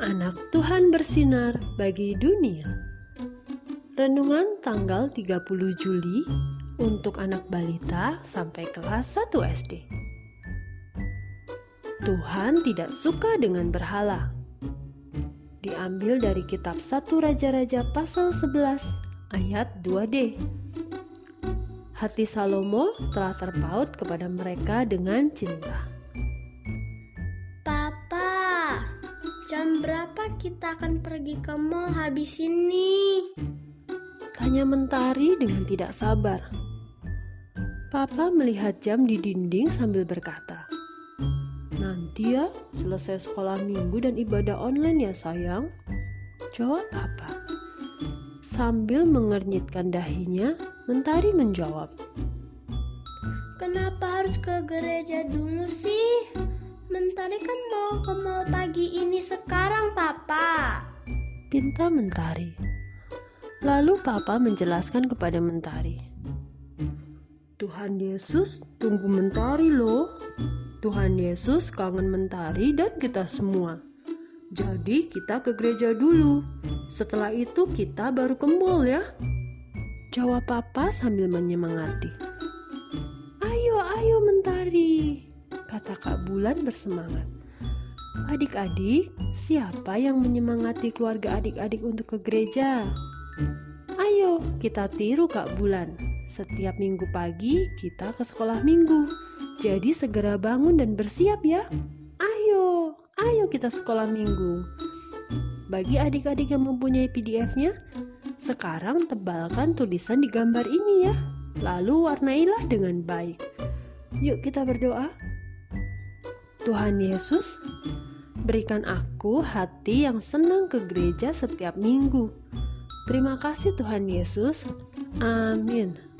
Anak Tuhan bersinar bagi dunia. Renungan tanggal 30 Juli untuk anak balita sampai kelas 1 SD. Tuhan tidak suka dengan berhala. Diambil dari kitab 1 Raja-Raja pasal 11 ayat 2D. Hati Salomo telah terpaut kepada mereka dengan cinta. Jam berapa kita akan pergi ke mall habis ini? Tanya Mentari dengan tidak sabar. Papa melihat jam di dinding sambil berkata, Nanti ya, selesai sekolah minggu dan ibadah online ya sayang. Jawab Papa. Sambil mengernyitkan dahinya, Mentari menjawab, Kenapa harus ke gereja dulu sih? Mentari kan mau ke mall pagi ini sekarang, Papa. Pinta Mentari. Lalu Papa menjelaskan kepada Mentari. Tuhan Yesus tunggu Mentari loh. Tuhan Yesus kangen Mentari dan kita semua. Jadi kita ke gereja dulu. Setelah itu kita baru ke mall ya. Jawab Papa sambil menyemangati. Ayo, ayo Mentari, kata Kak Bulan bersemangat. Adik-adik, siapa yang menyemangati keluarga adik-adik untuk ke gereja? Ayo, kita tiru Kak Bulan. Setiap minggu pagi kita ke sekolah minggu. Jadi segera bangun dan bersiap ya. Ayo, ayo kita sekolah minggu. Bagi adik-adik yang mempunyai PDF-nya, sekarang tebalkan tulisan di gambar ini ya. Lalu warnailah dengan baik. Yuk kita berdoa. Tuhan Yesus, berikan aku hati yang senang ke gereja setiap minggu. Terima kasih Tuhan Yesus. Amin.